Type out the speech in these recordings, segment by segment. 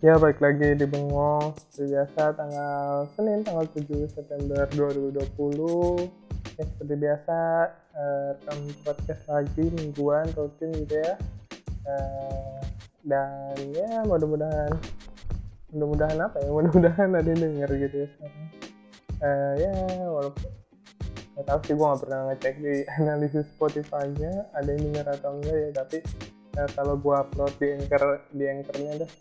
Ya, baik lagi di Bengong. Seperti biasa, tanggal Senin, tanggal 7 September 2020. Ya, seperti biasa, eh, rekam podcast lagi mingguan, rutin gitu ya. Eh, dan ya, mudah-mudahan, mudah-mudahan apa ya? Mudah-mudahan ada yang denger gitu ya sekarang. Eh, ya, walaupun nggak tahu sih gue nggak pernah ngecek di analisis Spotify-nya ada yang denger atau enggak ya tapi eh, kalau gue upload di anchor di anchornya nah,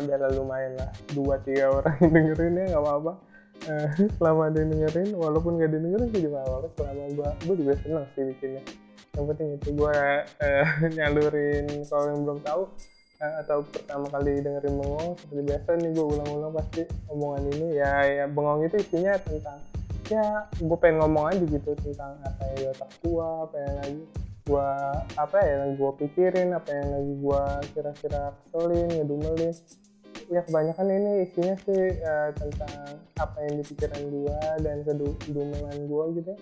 biar lumayan lah. Dua tiga orang yang dengerin ya nggak apa-apa. Eh, selama yang dengerin walaupun gak dengerin sih juga apa selama gue gue juga seneng sih bikinnya. Yang penting itu gue eh, nyalurin kalau yang belum tahu eh, atau pertama kali dengerin bengong seperti biasa nih gue ulang-ulang pasti omongan ini. Ya ya bengong itu isinya tentang ya gue pengen ngomong aja gitu tentang apa yang di otak gue apa yang lagi gue apa ya yang pikirin apa yang lagi gue kira-kira keselin ngedumelin ya kebanyakan ini isinya sih eh, tentang apa yang di pikiran gue dan kedumelan gue gitu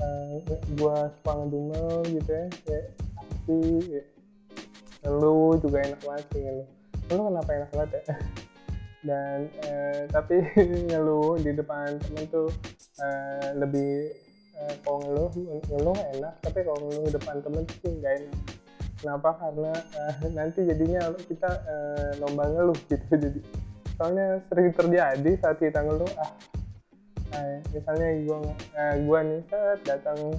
uh, gue suka ngedumel gitu ya kayak pasti ya. lu juga enak banget sih ngeluh lu kenapa enak banget ya? Dan eh, tapi ngeluh di depan temen tuh eh, lebih eh, kalau ngeluh ngeluh enak tapi kalau ngeluh di depan temen sih nggak enak kenapa? Karena eh, nanti jadinya kita eh, lomba ngeluh gitu. Jadi soalnya sering terjadi saat kita ngeluh ah eh, misalnya gua eh, gua nih set datang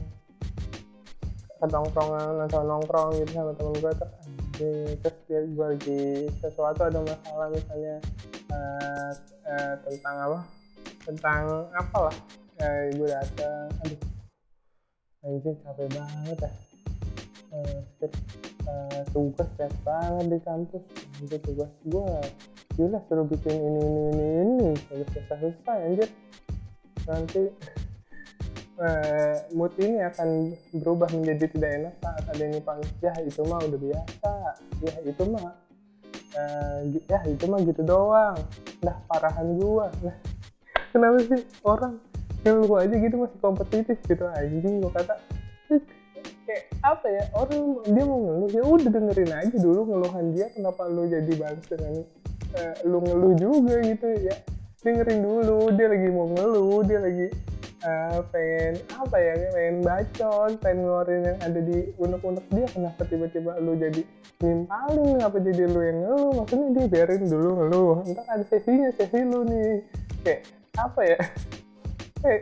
ke tongkrongan atau nongkrong gitu sama temen tuh anjing, terus dia gua lagi sesuatu ada masalah misalnya eh, eh, tentang apa? Tentang apalah eh, gue datang aduh anjing capek banget ya. Eh, eh, tugas banyak banget di kampus. Anjir tugas. Gue gila suruh bikin ini ini ini ini. Harus susah susah anjir. Nanti eh, mood ini akan berubah menjadi tidak enak saat ada yang dipanggil. Ya itu mah udah biasa. Ya itu mah eh, ya itu mah gitu doang. Dah parahan gua. Nah kenapa sih orang yang lu aja gitu masih kompetitif? Gitu anjing gua kata. "Ih, kayak apa ya orang dia mau ngeluh ya udah dengerin aja dulu ngeluhan dia kenapa lu jadi balas dengan eh, lu ngeluh juga gitu ya. Dengerin dulu dia lagi mau ngeluh dia lagi eh, pengen apa ya pengen bacot pengen ngeluarin yang ada di unek-unek dia kenapa tiba-tiba lu jadi nimpalin apa jadi lu yang ngeluh? Maksudnya dia biarin dulu ngeluh ntar ada sesinya sesi lu nih. Kayak apa ya kayak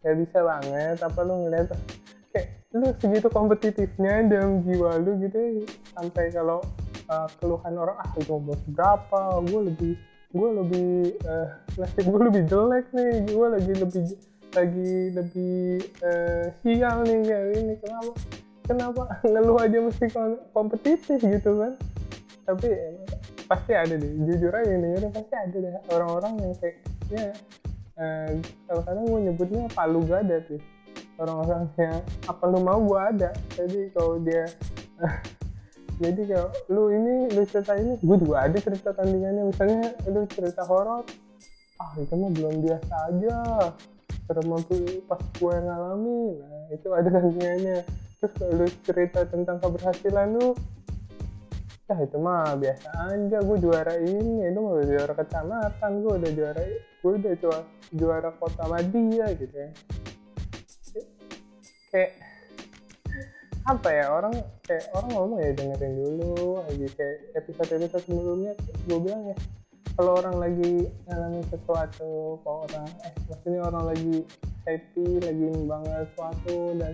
gak bisa banget apa lu ngeliat lu segitu kompetitifnya dalam jiwa lu gitu ya, sampai kalau uh, keluhan orang ah itu mau berapa gue lebih gue lebih uh, nasib gue lebih jelek nih gue lagi lebih lagi lebih uh, sial nih kayak ini kenapa kenapa ngeluh aja mesti kom- kompetitif gitu kan. Tapi pasti ada deh jujur aja dengerin pasti ada deh orang-orang yang kayak ya eh, kadang-kadang gue nyebutnya palu gada tuh orang-orang yang apa lu mau? Gue ada. Jadi kalau dia jadi kalau lu ini lu cerita ini. Gue juga ada cerita tandingannya. Misalnya lu cerita horor ah itu mah belum biasa aja. Waktu pas gue yang ngalamin. Nah itu ada tandingannya. Terus kalau lu cerita tentang keberhasilan lu ya itu mah biasa aja. Gue juara ini itu mah juara kecamatan. Gue udah juara gue udah juara, juara kota Madia gitu ya kayak apa ya orang kayak orang ngomong ya dengerin dulu lagi kayak episode episode sebelumnya gue bilang ya kalau orang lagi ngalamin sesuatu kalau orang eh maksudnya orang lagi happy lagi membangga sesuatu dan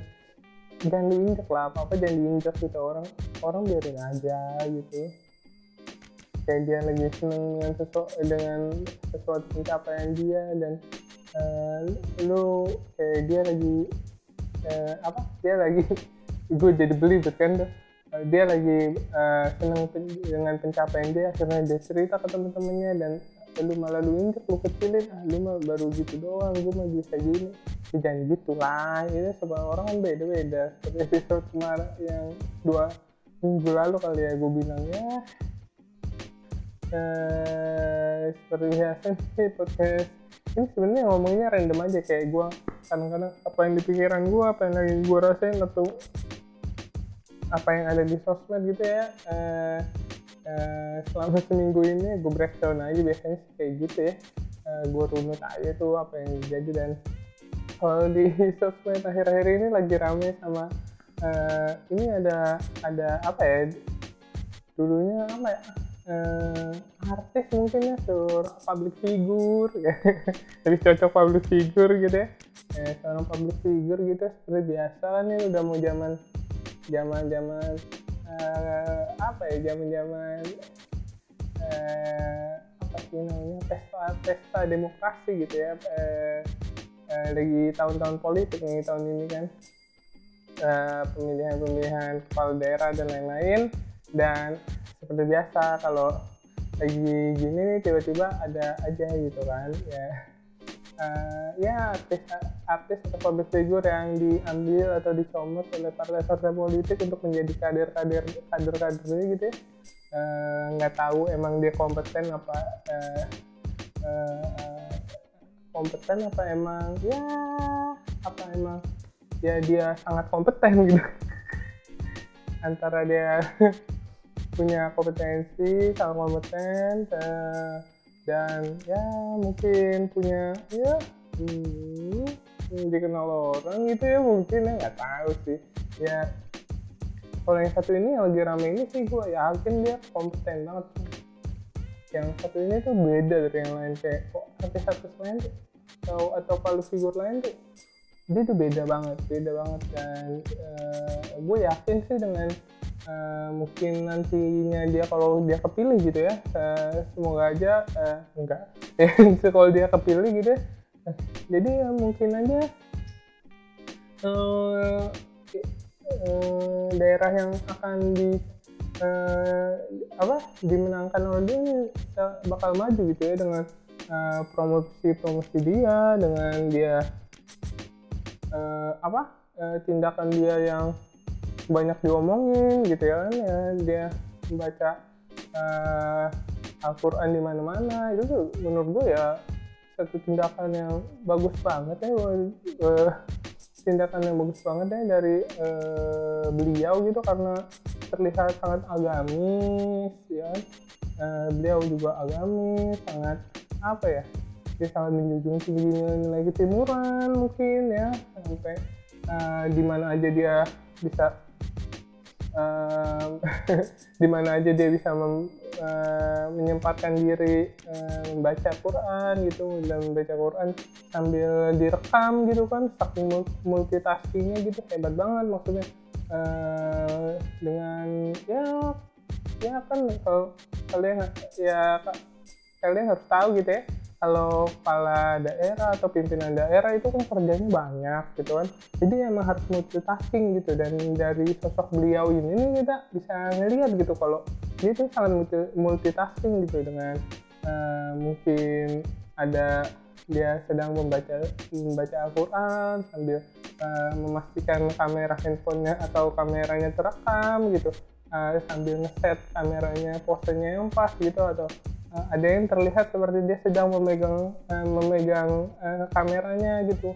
jangan diinjak lah apa apa jangan diinjak gitu orang orang biarin aja gitu. Kayak dia lagi seneng dengan sesuatu dengan sesuatu pencapaian dia dan eh, lu kayak dia lagi eh, apa? Dia lagi gue jadi beli kan Eh, dia lagi eh, seneng pen- dengan pencapaian dia. Akhirnya dia cerita ke temen-temennya dan lu malah lu injek lu kecilin ah lu mah baru gitu doang gue mah bisa gini. Ya, jangan gitu lah ini semua orang kan beda-beda. Seperti episode kemarin yang dua minggu lalu kali ya gue bilang ya eh, seperti biasa sih podcast. Ini sebenarnya ngomongnya random aja kayak gue kadang-kadang apa yang di pikiran gue apa yang lagi gue rasain atau apa yang ada di sosmed gitu ya eh, uh, selama seminggu ini gue breakdown aja biasanya kayak gitu ya. Uh, gue runut aja tuh apa yang jadi dan kalau di sosmed akhir-akhir ini lagi rame sama uh, ini ada ada apa ya dulunya apa ya uh, artis mungkin ya sur. Public figure jadi cocok public figure gitu ya. Eh, seorang public figure gitu seperti biasa kan ini udah mau zaman zaman zaman uh, apa ya zaman zaman uh, apa sih namanya pesta pesta demokrasi gitu ya. Uh, uh, lagi tahun-tahun politik nih tahun ini kan. Pemilihan-pemilihan uh, kepala daerah dan lain-lain. Dan seperti biasa kalau lagi gini nih tiba-tiba ada aja gitu kan ya. Uh, ya artis artis atau public figure yang diambil atau dicomot oleh partai-partai politik untuk menjadi kader-kader kader-kader gitu ya. Eh, nggak uh, tahu emang dia kompeten apa uh, uh, kompeten apa emang ya apa emang ya dia sangat kompeten gitu. Antara dia punya kompetensi sangat kompeten uh, dan ya mungkin punya ya hmm, dikenal orang gitu ya mungkin ya nggak tahu sih. Ya kalau yang satu ini yang lagi rame ini sih gue yakin dia kompeten banget. Yang satu ini tuh beda dari yang lain kayak kok artis-artis lain tuh atau atau palu figur lain tuh dia tuh beda banget beda banget. Dan uh, gue yakin sih dengan uh, mungkin nantinya dia kalau dia kepilih gitu ya uh, semoga aja uh, enggak. Kalau dia kepilih gitu ya jadi ya mungkin aja uh, uh, daerah yang akan di uh, apa dimenangkan oleh dia bakal maju gitu ya dengan uh, promosi promosi dia dengan dia uh, apa uh, tindakan dia yang banyak diomongin gitu ya kan ya dia membaca uh, Al-Quran di mana-mana itu tuh menurut gue ya satu tindakan yang bagus banget ya uh, tindakan yang bagus banget ya dari uh, beliau gitu karena terlihat sangat agamis ya uh, beliau juga agamis sangat apa ya dia sangat menjunjung tinggi nilai ketimuran mungkin ya sampai uh, di mana aja dia bisa uh, di mana aja dia bisa mem, uh, menyempatkan diri uh, membaca Quran gitu dan membaca Quran sambil direkam gitu kan saking multitaskingnya gitu hebat banget maksudnya. Uh, dengan ya ya kan kalau kalian ya kalian harus tahu gitu ya kalau kepala daerah atau pimpinan daerah itu kan kerjanya banyak gitu kan. Jadi emang harus multitasking gitu. Dan dari sosok beliau ini nih kita bisa ngelihat gitu kalau dia itu sangat multitasking gitu dengan uh, mungkin ada dia sedang membaca membaca Al-Quran sambil uh, memastikan kamera handphonenya atau kameranya terekam gitu. Uh, sambil ngeset kameranya posenya yang pas gitu atau uh, ada yang terlihat seperti dia sedang memegang uh, memegang uh, kameranya gitu.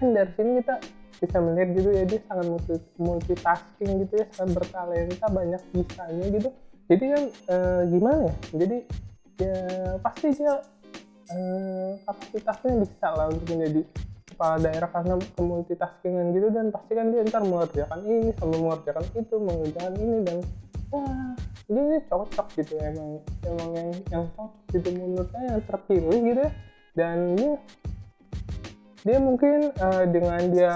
Kan dari sini kita bisa melihat gitu ya dia sangat multi, multitasking gitu ya sangat bertalenta banyak bisanya gitu. Jadi kan uh, gimana ya? Jadi ya pasti dia uh, kapasitasnya bisa lah untuk menjadi kepala daerah karena multitaskingan gitu. Dan pasti kan dia ntar mengerjakan ini sambil mengerjakan itu mengerjakan ini dan wah ini cocok gitu emang emang yang yang cocok gitu menurut saya yang terpilih gitu ya. Dan dia dia mungkin uh, dengan dia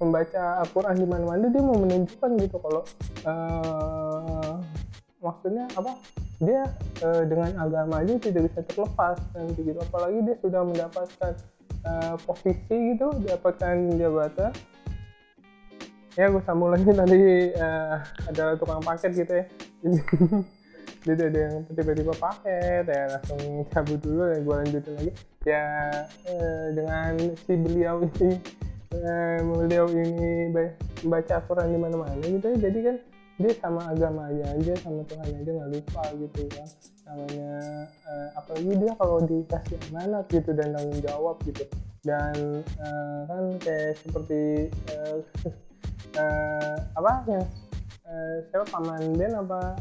membaca Al-Quran di mana-mana dia mau menunjukkan gitu kalau uh, maksudnya apa? Dia uh, dengan agama aja tidak bisa terlepas nanti gitu. Apalagi dia sudah mendapatkan uh, posisi gitu dapatkan jabatan ya gue sambung lagi tadi uh, adalah tukang paket gitu ya. Jadi ada yang tiba-tiba paket ya langsung cabut dulu ya gue lanjutin lagi. Ya uh, dengan si beliau ini uh, beliau ini baca Quran di mana-mana gitu ya. Jadi kan dia sama agama aja aja sama Tuhan aja nggak lupa gitu kan namanya uh, apalagi dia kalau dikasih amanat gitu dan tanggung jawab gitu. Dan uh, kan kayak seperti uh, uh, apa? Ya. Uh, siapa? Paman Ben apa?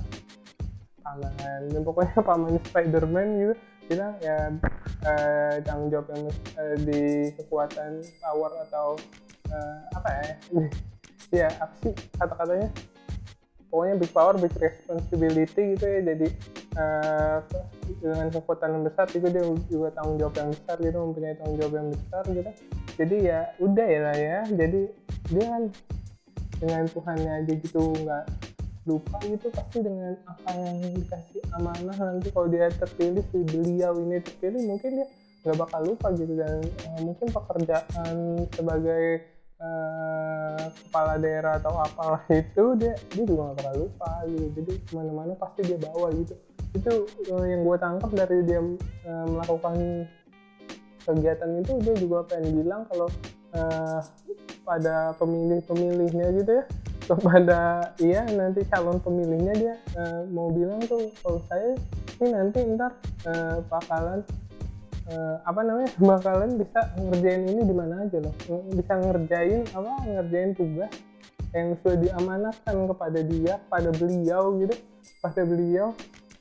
Paman ya, pokoknya paman Spiderman gitu. Bilang ya uh, tanggung jawab yang uh, di kekuatan power atau uh, apa ya? Ya apa sih kata-katanya? Pokoknya big power big responsibility gitu ya. Jadi uh, dengan kekuatan yang besar juga dia juga tanggung jawab yang besar gitu mempunyai tanggung jawab yang besar gitu. Jadi ya udah ya lah ya. Jadi dia kan dengan Tuhannya aja gitu nggak lupa gitu pasti dengan apa yang dikasih amanah nanti kalau dia terpilih si beliau ini terpilih mungkin dia nggak bakal lupa gitu. Dan uh, mungkin pekerjaan sebagai uh, kepala daerah atau apalah itu dia dia juga nggak bakal lupa gitu. Jadi ke mana-mana pasti dia bawa gitu. Itu uh, yang gue tangkap dari dia uh, melakukan kegiatan itu dia juga pengen bilang kalau uh, pada pemilih-pemilihnya gitu ya. Kepada iya nanti calon pemilihnya dia uh, mau bilang tuh kalau saya ini nanti ntar uh, bakalan uh, apa namanya bakalan bisa ngerjain ini di mana aja loh. Bisa ngerjain apa ngerjain tugas yang sudah diamanatkan kepada dia pada beliau gitu pada beliau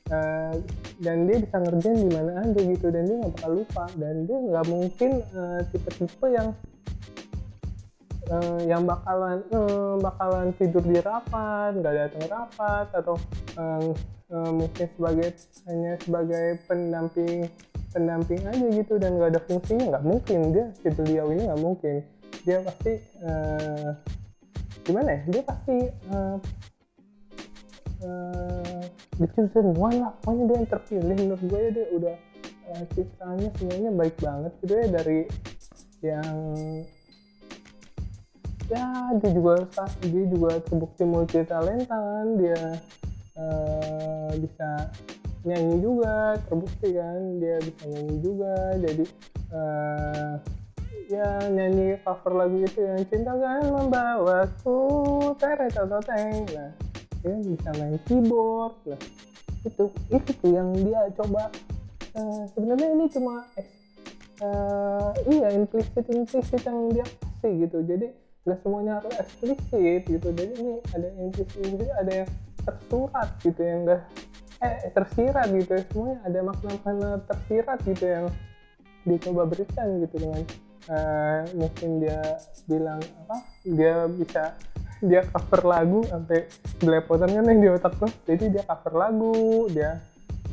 uh, dan dia bisa ngerjain di mana aja gitu dan dia nggak bakal lupa dan dia nggak mungkin tipe-tipe uh, yang uh, yang bakalan uh, bakalan tidur di rapat nggak datang rapat atau uh, uh, mungkin sebagai hanya sebagai pendamping pendamping aja gitu dan nggak ada fungsinya nggak mungkin. Dia si beliau ini nggak mungkin. Dia pasti uh, gimana ya? Dia pasti uh, uh, one lah pokoknya dia yang terpilih. Menurut gue dia udah uh, citranya semuanya baik banget gitu ya dari yang ya dia juga dia juga terbukti multi talenta kan dia uh, bisa nyanyi juga terbukti kan dia bisa nyanyi juga. Jadi uh, ya nyanyi cover lagu itu yang cinta kan membawaku teret atau teng nah dia bisa main keyboard lah. Itu itu tuh yang dia coba. Uh, sebenarnya ini cuma uh, iya implisit implisit yang dia kasih gitu. Jadi nggak semuanya harus eksplisit gitu. Jadi ini ada yang implisit ada yang tersurat gitu yang enggak eh tersirat gitu. Ya semuanya ada makna-makna tersirat gitu yang dicoba berikan gitu dengan uh, mungkin dia bilang apa dia bisa dia cover lagu sampai belepotan kan yang di otak tuh. Jadi dia cover lagu dia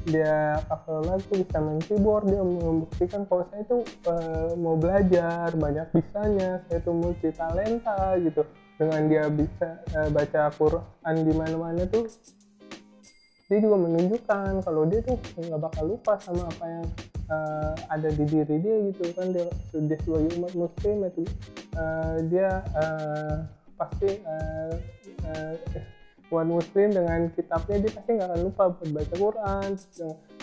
dia cover lagu bisa main keyboard dia membuktikan kalau saya itu uh, mau belajar banyak bisanya saya itu multi talenta gitu. Dengan dia bisa uh, baca Quran di mana-mana tuh dia juga menunjukkan kalau dia tuh nggak bakal lupa sama apa yang uh, ada di diri dia gitu kan. Dia sudah sebagai umat muslim itu uh, dia uh, pasti uh, uh, umat muslim dengan kitabnya dia pasti nggak akan lupa buat baca Quran.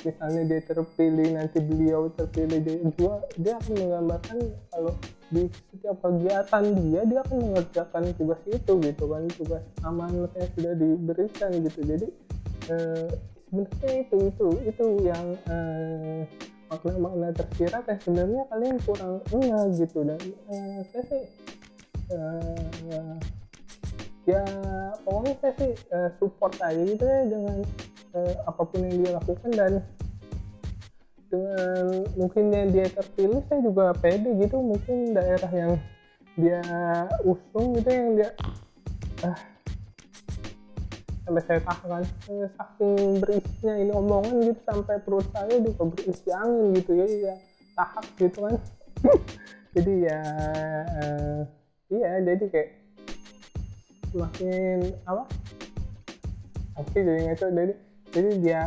Misalnya dia terpilih nanti beliau terpilih dia juga dia akan menggambarkan kalau di setiap kegiatan dia dia akan mengerjakan tugas itu gitu kan. Tugas amanat yang sudah diberikan gitu. Jadi eh, sebenarnya itu itu itu yang eh, makna-makna tersirat yang sebenarnya kalian kurang enggak gitu. Dan eh, saya sih eh, ya pokoknya saya sih uh, support aja gitu ya dengan uh, apa pun yang dia lakukan dan dengan mungkin yang dia terpilih saya juga pede gitu. Mungkin daerah yang dia usung gitu yang dia uh, sampai saya tahan eh, saking berisinya ini omongan gitu sampai perut saya juga berisi angin gitu ya ya tahap gitu kan. Jadi ya uh, iya jadi kayak semakin apa? Oke jadi ngaco jadi jadi dia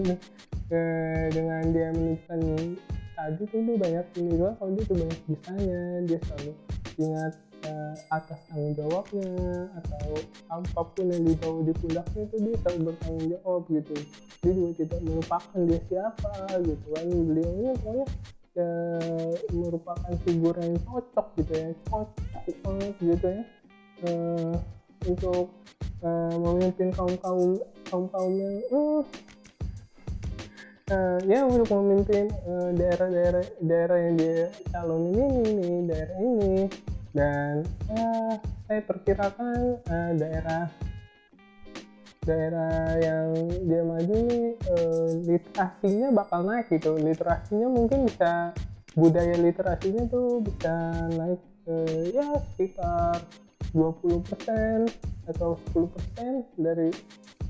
eh, dengan dia menunjukkan tadi tuh dia banyak ini juga kalau dia tuh banyak bisanya dia selalu ingat uh, atas tanggung jawabnya atau apa pun yang dibawa di pundaknya itu dia selalu bertanggung jawab gitu. Dia juga tidak melupakan dia siapa gitu kan. Beliau ini pokoknya ya, merupakan figur yang cocok gitu ya cocok banget gitu ya uh, untuk uh, memimpin kaum kaum kaum kaum yang uh, uh, ya untuk memimpin daerah-daerah uh, daerah yang dia calon ini nih daerah ini. Dan uh, saya perkirakan uh, daerah daerah yang dia maju nih eh, literasinya bakal naik gitu. Literasinya mungkin bisa budaya literasinya tuh bisa naik eh, ya sekitar 20% atau 10% dari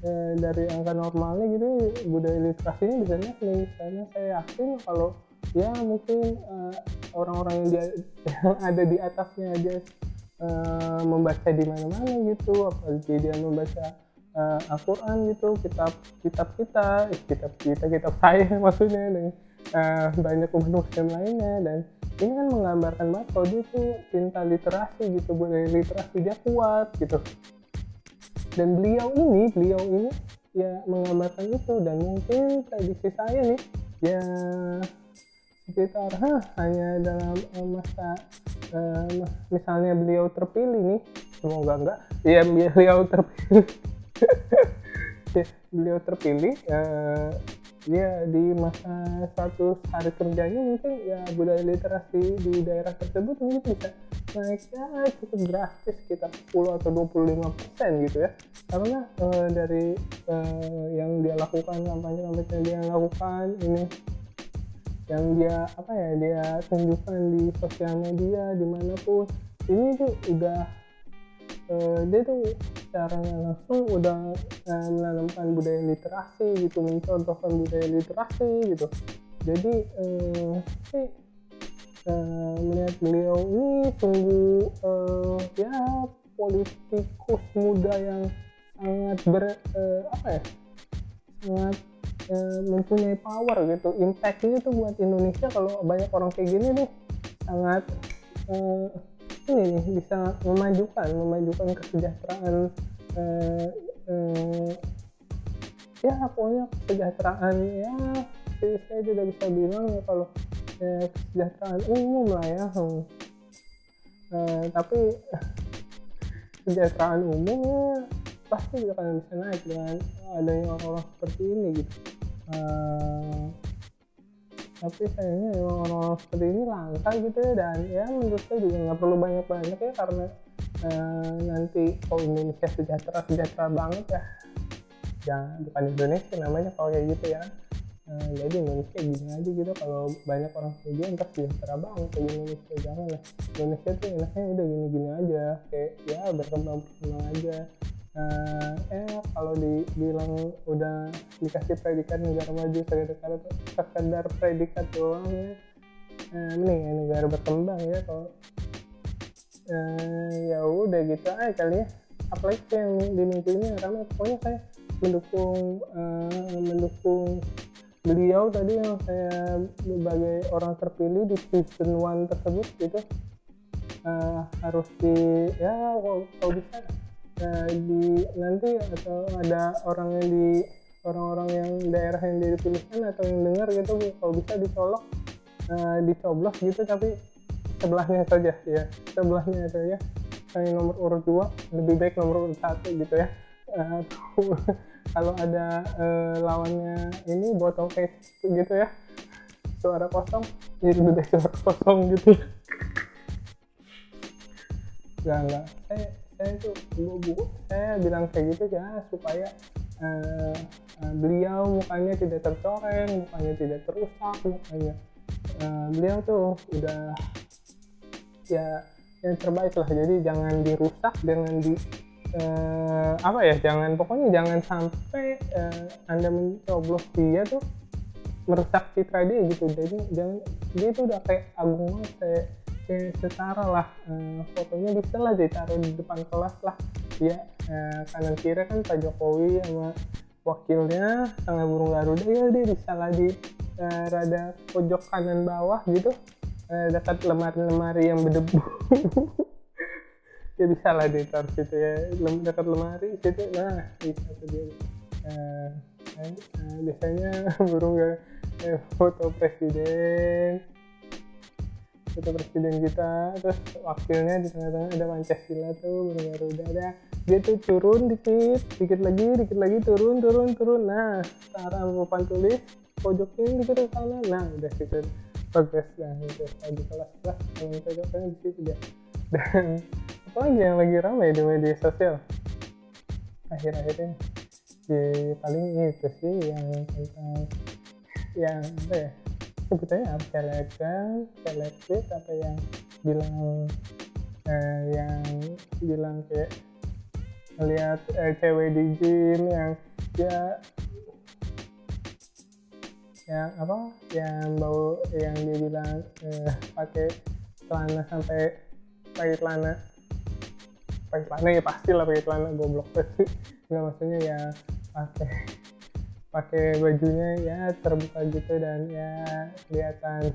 eh, dari angka normalnya gitu budaya literasinya bisa naik nih karena saya yakin kalau ya mungkin eh, orang-orang yang, yang ada di atasnya aja eh, membaca di mana-mana gitu apalagi dia membaca uh, Al-Quran gitu kitab kitab kita eh, kitab kita kitab saya maksudnya dan uh, banyak muslim lainnya dan ini kan menggambarkan banget kalau dia tuh cinta literasi gitu budaya literasi dia kuat gitu. Dan beliau ini beliau ini ya menggambarkan itu dan mungkin prediksi saya nih ya sekitar hah, hanya dalam uh, masa uh, misalnya beliau terpilih nih semoga enggak ya beliau terpilih. Beliau terpilih uh, dia di masa satu hari kerjanya mungkin ya budaya literasi di daerah tersebut mungkin bisa naiknya cukup drastis sekitar 10 atau 25 persen gitu ya. Karena uh, dari uh, yang dia lakukan kampanye kampanye yang dia lakukan ini yang dia apa ya dia tunjukkan di sosial media di mana pun ini tuh udah uh, dia tuh caranya langsung udah uh, menanamkan budaya literasi gitu mencontohkan budaya literasi gitu. Jadi uh, sih uh, melihat beliau ini sungguh uh, ya politikus muda yang sangat ber uh, apa ya sangat mempunyai power gitu. Impactnya tuh buat Indonesia kalau banyak orang kayak gini nih sangat uh, ini nih bisa memajukan memajukan kesejahteraan eh, eh, ya pokoknya kesejahteraan ya saya tidak bisa bilang ya kalau eh, kesejahteraan umum lah ya hmm. eh, tapi kesejahteraan umum ya pasti akan bisa naik dengan adanya orang-orang seperti ini gitu eh, tapi sayangnya emang orang-orang seperti ini langka gitu ya dan ya menurut saya juga nggak perlu banyak-banyak ya karena uh, nanti kalau Indonesia sejahtera sejahtera banget ya. Jangan bukan Indonesia namanya kalau kayak gitu ya. Uh, jadi Indonesia gini aja gitu. Kalau banyak orang kayak gitu ntar sejahtera banget kayak Indonesia jangan lah. Indonesia tuh enaknya udah gini-gini aja. Kayak ya berkembang berkembang aja uh, eh kalau dibilang udah dikasih predikat negara maju sekedar sekedar predikat doang ya. Uh, ini ya negara berkembang ya kalau uh, ya udah gitu aja kali ya. Apalagi yang di minggu ini karena pokoknya saya mendukung uh, mendukung beliau tadi yang saya sebagai orang terpilih di season one tersebut gitu. Uh, harus di ya kalau bisa uh, di nanti atau ada orang yang di orang-orang yang daerah yang dipilihkan atau yang dengar gitu kalau bisa dicolok uh, dicoblos gitu tapi sebelahnya saja ya. Sebelahnya saja. Yang nomor urut dua lebih baik nomor urut satu gitu ya. Uh, kalau ada uh, lawannya ini botol face gitu ya. Suara kosong jadi lebih baik suara kosong gitu ya. Enggak saya saya itu bu, saya bilang kayak gitu ya supaya uh, uh, beliau mukanya tidak tercoreng mukanya tidak terusak mukanya uh, beliau tuh udah ya yang terbaik lah. Jadi jangan dirusak jangan di uh, apa ya jangan pokoknya jangan sampai uh, anda mencoblos dia tuh merusak citra dia gitu. Jadi jangan dia tuh udah kayak agung kayak setara lah uh, fotonya bisa lah ditaruh di depan kelas lah. Ya uh, kanan kiri kan Pak Jokowi sama wakilnya tengah burung garuda. Ya dia bisa lah di uh, rada pojok kanan bawah gitu. Uh, dekat lemari-lemari yang berdebu. Ya bisa lah ditaruh situ ya Lem dekat lemari situ. Nah bisa tuh dia. Uh, uh, biasanya burung uh, foto presiden foto presiden kita terus wakilnya di tengah-tengah ada Pancasila tuh benar udah ada. Dia tuh turun dikit dikit lagi dikit lagi turun turun turun. Nah arah papan tulis pojokin dikit ke kanan. Nah udah situ progres nah itu di kelas kelas yang cocoknya di situ ya dan apalagi yang lagi ramai di media sosial? Akhir-akhir ini. Ya paling itu sih yang tentang yang apa ya sebetulnya apa selebgram selebrit apa yang bilang eh, yang bilang kayak melihat eh, cewek di gym yang ya yang apa yang bau yang dia bilang eh, pakai celana sampai pakai celana pakai celana ya pasti lah pakai celana goblok. Pasti nggak maksudnya ya pakai pakai bajunya ya terbuka gitu dan ya kelihatan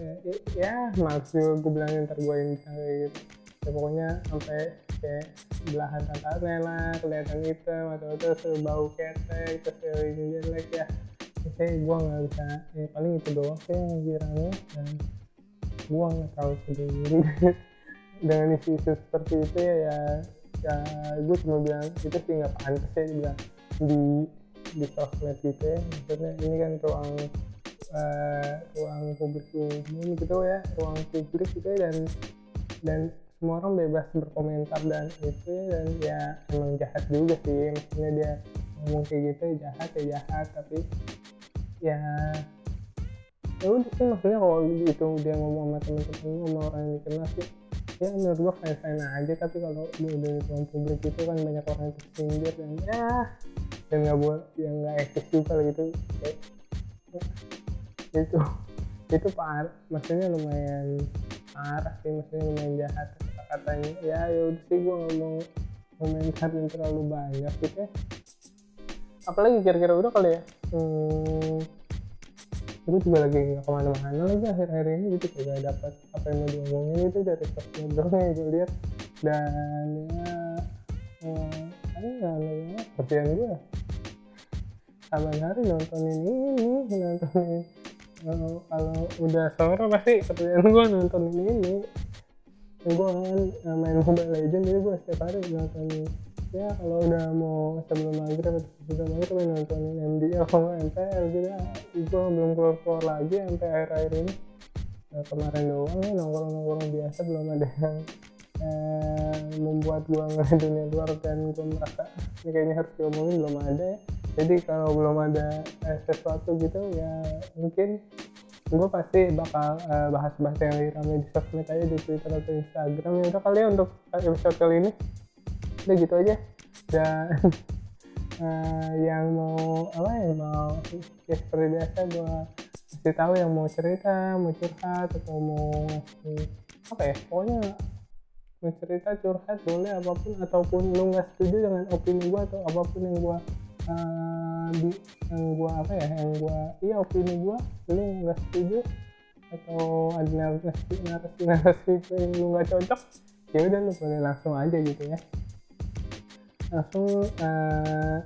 eh, ya maksud gue gue yang bisa kayak gitu. Ya pokoknya sampai kayak belahan tangannya lah kelihatan hitam atau terus bau ketek terus ini jelek ya. Kayak gue nggak bisa ya paling itu doang sih yang viralnya dan gue nggak tahu peduli dengan isu-isu seperti itu ya ya, ya gue cuma bilang itu sih nggak pantas ya dibilang. Di di sosmed gitu ya. Maksudnya ini kan ruang uh, ruang publik umum gitu ya ruang publik gitu ya dan dan semua orang bebas berkomentar dan itu ya, dan ya emang jahat juga sih. Maksudnya dia ngomong kayak gitu ya jahat ya jahat tapi ya ya udah sih. Maksudnya kalau itu dia ngomong sama temen-temen sama orang yang dikenal sih ya menurut gua fine fine aja. Tapi kalau udah di ruang publik itu kan banyak orang yang tersindir dan ya dan nggak buat yang nggak etis juga gitu. Kayak ya, itu itu par maksudnya lumayan parah sih maksudnya lumayan jahat kata-katanya ya ya udah sih gua ngomong komentar yang terlalu banyak gitu ya. Apalagi kira-kira udah kali ya? Hmm, gue juga lagi nggak ke mana-mana lagi akhir-akhir ini gitu. Kayak dapat apa yang mau diomongin itu dari sosmed doang yang gue lihat. Dan ya eh, ada nggak kerjaan gue saban hari nontonin ini nontonin. Uh, kalau udah sore pasti kerjaan gue nontonin ini. Gue kan uh, main Mobile Legends jadi gue setiap hari nontonin. Ya kalau udah mau sebelum maghrib atau sudah maghrib ya nontonin MDL kalau MPL gitu ya. Gue belum keluar keluar lagi sampai akhir akhir ini. Nah, kemarin doang nih nongkrong nongkrong biasa belum ada yang eh, membuat gue ngeliat dunia luar dan gue merasa ini kayaknya harus diomongin belum ada ya jadi kalau belum ada eh, sesuatu gitu ya mungkin gue pasti bakal uh, bahas-bahas yang lagi ramai di sosmed aja di Twitter atau Instagram. Ya udah kali ya untuk episode kali ini. Udah gitu aja. Dan uh, yang mau apa ya mau ya seperti biasa gue kasih tahu yang mau cerita mau curhat atau mau apa ya pokoknya mau cerita curhat boleh apa pun ataupun lu nggak setuju dengan opini gue atau apa pun yang gue di, yang gue apa ya yang gue iya opini gue lu nggak setuju atau ada narasi narasi narasi yang lu nggak cocok ya udah lu boleh langsung aja gitu ya. Langsung uh,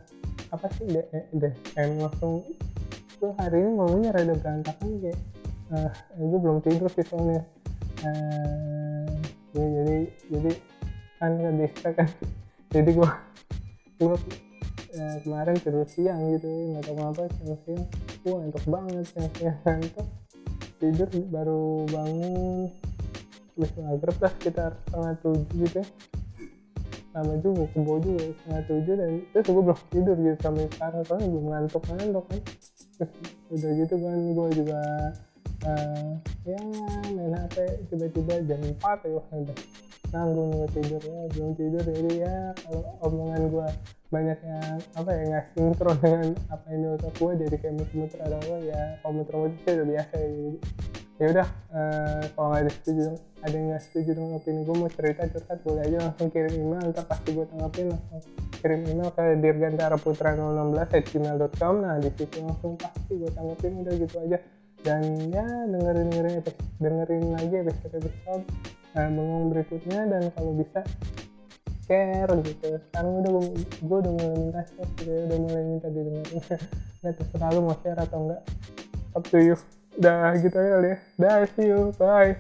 apa sih deh deh em langsung tuh hari ini ngomongnya rada berantakan kayak uh, gue belum tidur sih soalnya. Uh, ya, jadi jadi kan ke kan. Jadi gue gue uh, kemarin tidur siang gitu nggak tahu kenapa tidur siang gue ngantuk banget siang siang ngantuk tidur baru bangun habis maghrib lah sekitar setengah tujuh gitu ya. Sama juga kebo juga setengah tujuh dan terus gue belum tidur gitu sampai sekarang soalnya belum ngantuk ngantuk kan. Terus udah gitu kan gue juga uh, ya main HP tiba-tiba jam 4 ya udah nanggung gue tidur? Ya belum tidur. Jadi ya kalau omongan gue banyak yang apa ya nggak sinkron dengan apa yang di gue jadi kayak muter-muter ada apa ya kalau muter-muter sih udah biasa ya. Jadi ya udah uh, kalau nggak ada setuju ada yang nggak setuju dengan opini gue mau cerita curhat boleh aja langsung kirim email ntar pasti gue tanggapin langsung kirim email ke dirgantara putra 016 gmail.com nah di situ langsung pasti gue tanggapin udah gitu aja. Dan ya dengerin dengerin dengerin lagi episode episode bengong berikutnya dan kalau bisa share gitu sekarang udah gue udah mulai minta share gitu ya udah mulai minta didengerin nggak terserah lu mau share atau enggak up to you Dah gitu aja ya. Dah, see you. Bye.